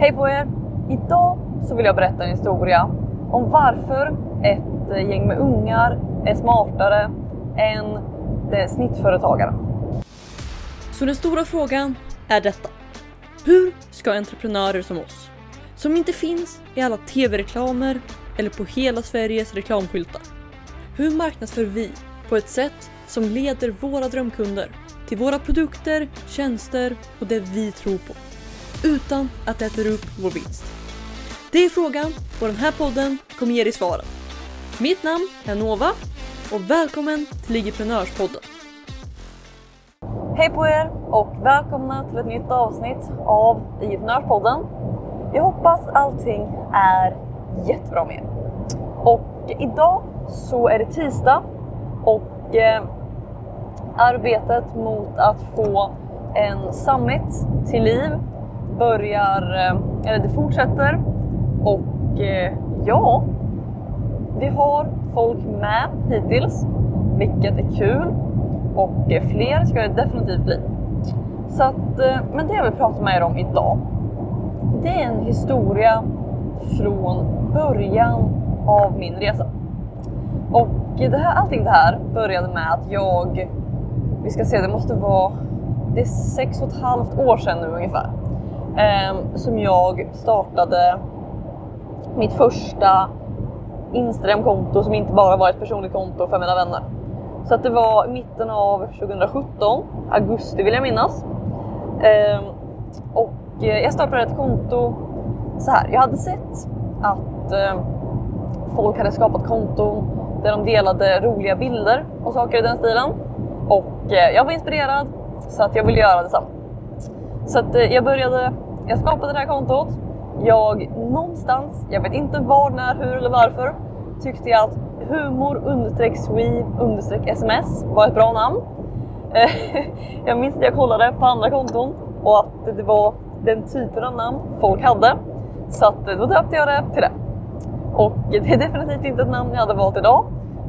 Hej på er! Idag så vill jag berätta en historia om varför ett gäng med ungar är smartare än det snittföretagaren. Så den stora frågan är detta. Hur ska entreprenörer som oss, som inte finns i alla tv-reklamer eller på hela Sveriges reklamskyltar. Hur marknadsför vi på ett sätt som leder våra drömkunder till våra produkter, tjänster och det vi tror på? Utan att det äter upp vår vinst. Det är frågan och den här podden kommer ge dig svaren. Mitt namn är Nova och välkommen till Ligiprenörspodden. Hej på er och välkomna till ett nytt avsnitt av Ligiprenörspodden. Jag hoppas allting är jättebra med er. Och idag så är det tisdag och eh, arbetet mot att få en summit till liv börjar, eh, eller det fortsätter. Och eh, ja, vi har folk med hittills, vilket är kul. Och eh, fler ska det definitivt bli. Så att, men det jag vill prata med er om idag, det är en historia från början av min resa. Och det här, allting det här började med att jag, vi ska se, det måste vara, det är sex och ett halvt år sedan nu ungefär, eh, som jag startade mitt första Instagram-konto som inte bara var ett personligt konto för mina vänner. Så att det var i mitten av 2017, augusti vill jag minnas. Ehm, eh, och jag startade ett konto så här. Jag hade sett att eh, folk hade skapat konton där de delade roliga bilder och saker i den stilen. Och eh, jag var inspirerad så att jag ville göra detsamma. Så att eh, jag började, jag skapade det här kontot. Jag någonstans, jag vet inte var, när, hur eller varför, tyckte jag att humor understreck swe understreck sms var ett bra namn. Eh, jag minns att jag kollade på andra konton och att det var den typen av namn folk hade. Så att eh, då döpte jag det till det. Och det är definitivt inte ett namn jag hade valt idag.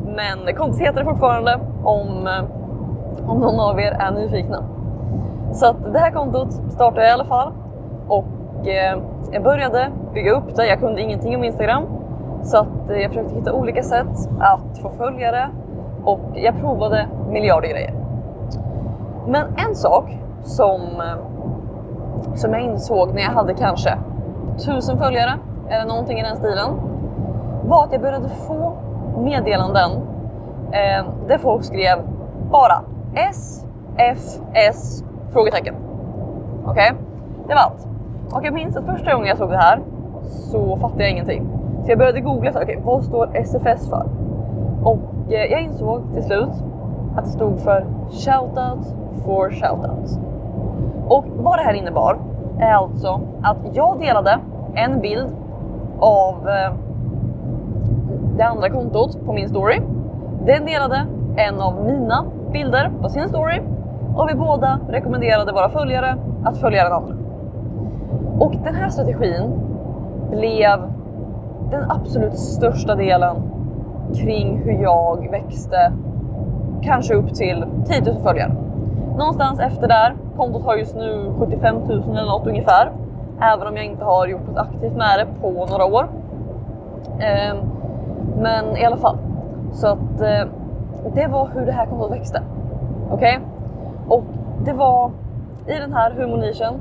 Men kontot heter det fortfarande om, eh, om någon av er är nyfikna. Så att det här kontot startade jag i alla fall. Och eh, jag började bygga upp det. Jag kunde ingenting om Instagram. Så att eh, jag försökte hitta olika sätt att få följare. Och jag provade miljarder grejer. Men en sak som, eh, som jag insåg när jag hade kanske tusen följare eller någonting i den stilen var att jag började få meddelanden eh, där folk skrev bara S, F, S, frågetecken. Okej, okay? det var allt. Och jag minns att första gången jag såg det här så fattade jag ingenting. Så jag började googla, okej, okay, vad står SFS för? Och eh, jag insåg till slut att det stod för Shoutout for shoutouts. Och vad det här innebar är alltså att jag delade en bild av eh, det andra kontot på min story. Den delade en av mina bilder på sin story och vi båda rekommenderade våra följare att följa den andra. Och den här strategin blev den absolut största delen kring hur jag växte kanske upp till 10 000 följare. Någonstans efter där, kontot har just nu 75 000 eller något ungefär. Även om jag inte har gjort något aktivt med det på några år. Ehm, men i alla fall. Så att eh, det var hur det här kontot växte. Okej? Okay? Och det var i den här humornischen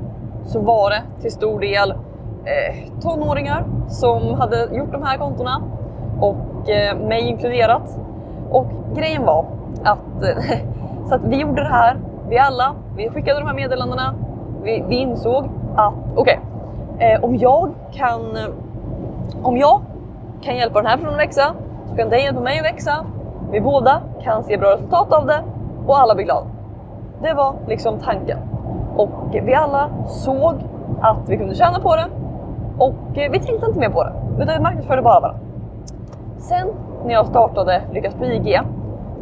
så var det till stor del eh, tonåringar som hade gjort de här kontona och eh, mig inkluderat. Och grejen var att, eh, så att vi gjorde det här, vi alla, vi skickade de här meddelandena. Vi, vi insåg att okej, okay, eh, om jag kan eh, om jag kan hjälpa den här personen att växa så kan den hjälpa mig att växa. Vi båda kan se bra resultat av det och alla blir glada. Det var liksom tanken. Och vi alla såg att vi kunde tjäna på det och eh, vi tänkte inte mer på det utan vi marknadsförde bara varandra. Sen när jag startade Lyckas på IG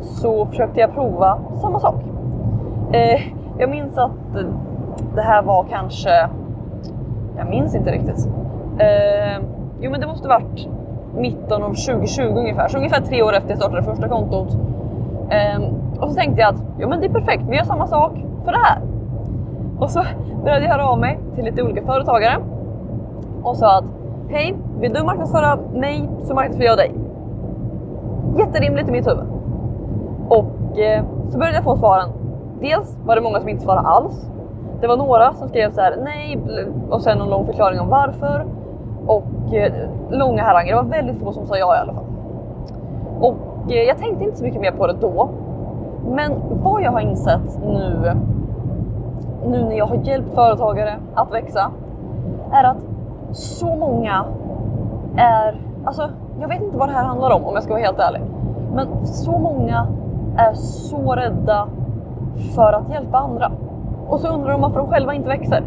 så försökte jag prova samma sak. Eh, jag minns att det här var kanske, jag minns inte riktigt. Eh, jo men det måste varit mitten av 2020 ungefär, så ungefär tre år efter jag startade första kontot. Eh, och så tänkte jag att jo, men det är perfekt, vi gör samma sak för det här. Och så började jag höra av mig till lite olika företagare och sa att hej, vill du marknadsföra mig så marknadsför jag dig. Jätterimligt i mitt huvud. Och eh, så började jag få svaren. Dels var det många som inte svarade alls. Det var några som skrev så här nej och sen någon lång förklaring om varför. Och eh, långa haranger. Det var väldigt få som sa ja i alla fall. Och eh, jag tänkte inte så mycket mer på det då. Men vad jag har insett nu, nu när jag har hjälpt företagare att växa, är att så många är, alltså jag vet inte vad det här handlar om om jag ska vara helt ärlig. Men så många är så rädda för att hjälpa andra. Och så undrar de varför de själva inte växer.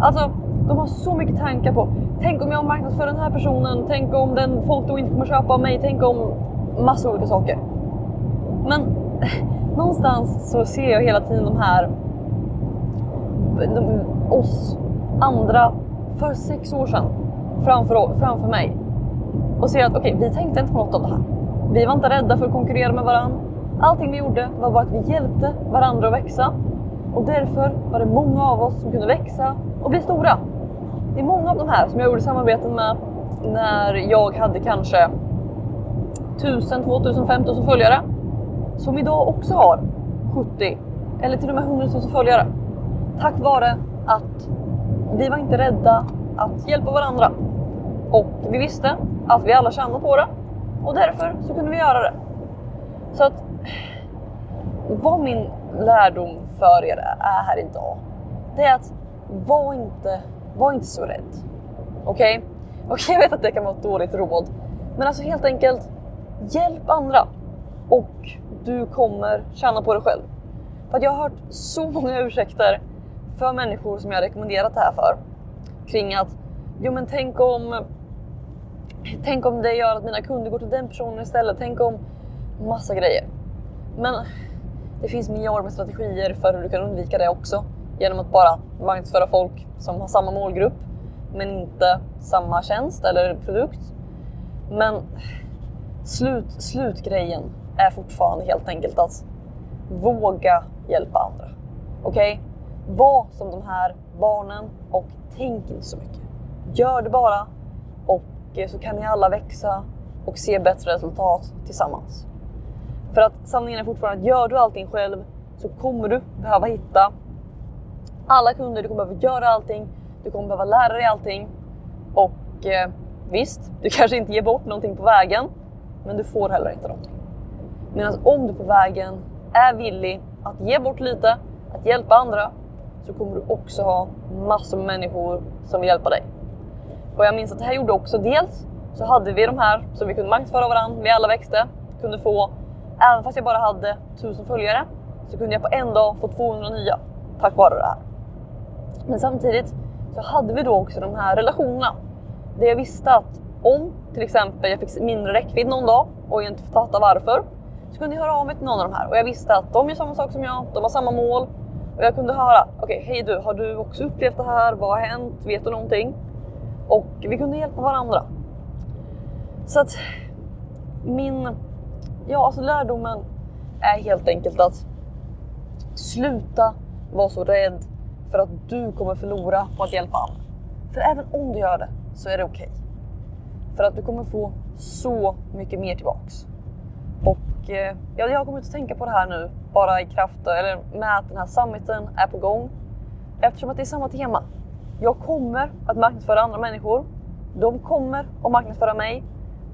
Alltså, de har så mycket tankar på, tänk om jag marknadsför den här personen, tänk om den folk då inte kommer köpa av mig, tänk om massa olika saker. Men någonstans så ser jag hela tiden de här, de, oss andra för sex år sedan framför, framför mig och ser att okej, okay, vi tänkte inte på något av det här. Vi var inte rädda för att konkurrera med varandra. Allting vi gjorde var bara att vi hjälpte varandra att växa och därför var det många av oss som kunde växa och bli stora. Det är många av de här som jag gjorde samarbeten med när jag hade kanske 1000, 2000, 5000 följare som idag också har 70 eller till och med 100 000 följare. Tack vare att vi var inte rädda att hjälpa varandra och vi visste att vi alla tjänade på det och därför så kunde vi göra det. Så att vad min lärdom för er är här idag, det är att var inte, var inte så rädd. Okej? Okay? okay? jag vet att det kan vara ett dåligt råd, men alltså helt enkelt hjälp andra och du kommer tjäna på det själv. För att jag har hört så många ursäkter för människor som jag rekommenderat det här för kring att jo men tänk om Tänk om det gör att mina kunder går till den personen istället. Tänk om massa grejer. Men det finns miljarder med strategier för hur du kan undvika det också. Genom att bara marknadsföra folk som har samma målgrupp men inte samma tjänst eller produkt. Men slut, slutgrejen är fortfarande helt enkelt att våga hjälpa andra. Okej? Okay? Var som de här barnen och tänk inte så mycket. Gör det bara och eh, så kan ni alla växa och se bättre resultat tillsammans. För att sanningen är fortfarande att gör du allting själv så kommer du behöva hitta alla kunder, du kommer behöva göra allting, du kommer behöva lära dig allting. Och eh, visst, du kanske inte ger bort någonting på vägen, men du får heller inte någonting. Medan om du på vägen är villig att ge bort lite, att hjälpa andra, så kommer du också ha massor med människor som vill hjälpa dig. Och jag minns att det här gjorde också dels så hade vi de här som vi kunde marknadsföra varandra, vi alla växte, kunde få, även fast jag bara hade 1000 följare, så kunde jag på en dag få 200 nya tack vare det här. Men samtidigt så hade vi då också de här relationerna där jag visste att om till exempel jag fick mindre räckvidd någon dag och jag inte fattade varför så kunde jag höra av mig till någon av de här och jag visste att de gör samma sak som jag, de har samma mål och jag kunde höra okej, okay, hej du, har du också upplevt det här? Vad har hänt? Vet du någonting? Och vi kunde hjälpa varandra. Så att min, ja alltså lärdomen är helt enkelt att sluta vara så rädd för att du kommer förlora på att hjälpa andra. För även om du gör det så är det okej. Okay. För att du kommer få så mycket mer tillbaks. Och eh, ja, jag har kommit att tänka på det här nu bara i kraft eller med att den här summiten är på gång. Eftersom att det är samma tema. Jag kommer att marknadsföra andra människor. De kommer att marknadsföra mig.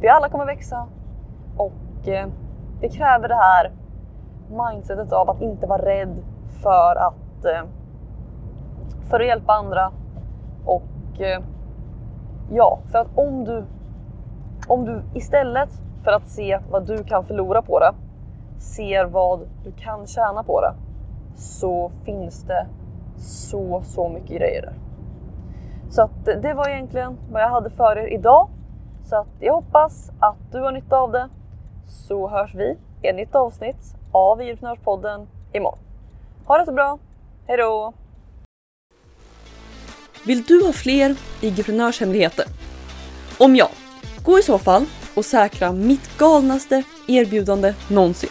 Vi alla kommer växa och eh, det kräver det här mindsetet av att inte vara rädd för att eh, för att hjälpa andra och eh, ja, för att om du om du istället för att se vad du kan förlora på det ser vad du kan tjäna på det så finns det så, så mycket grejer där. Så att det var egentligen vad jag hade för er idag. Så att jag hoppas att du har nytta av det. Så hörs vi i ett nytt avsnitt av Entreprenörspodden imorgon. Ha det så bra. Hejdå! Vill du ha fler IG-prenörshemligheter? Om ja, gå i så fall och säkra mitt galnaste erbjudande någonsin.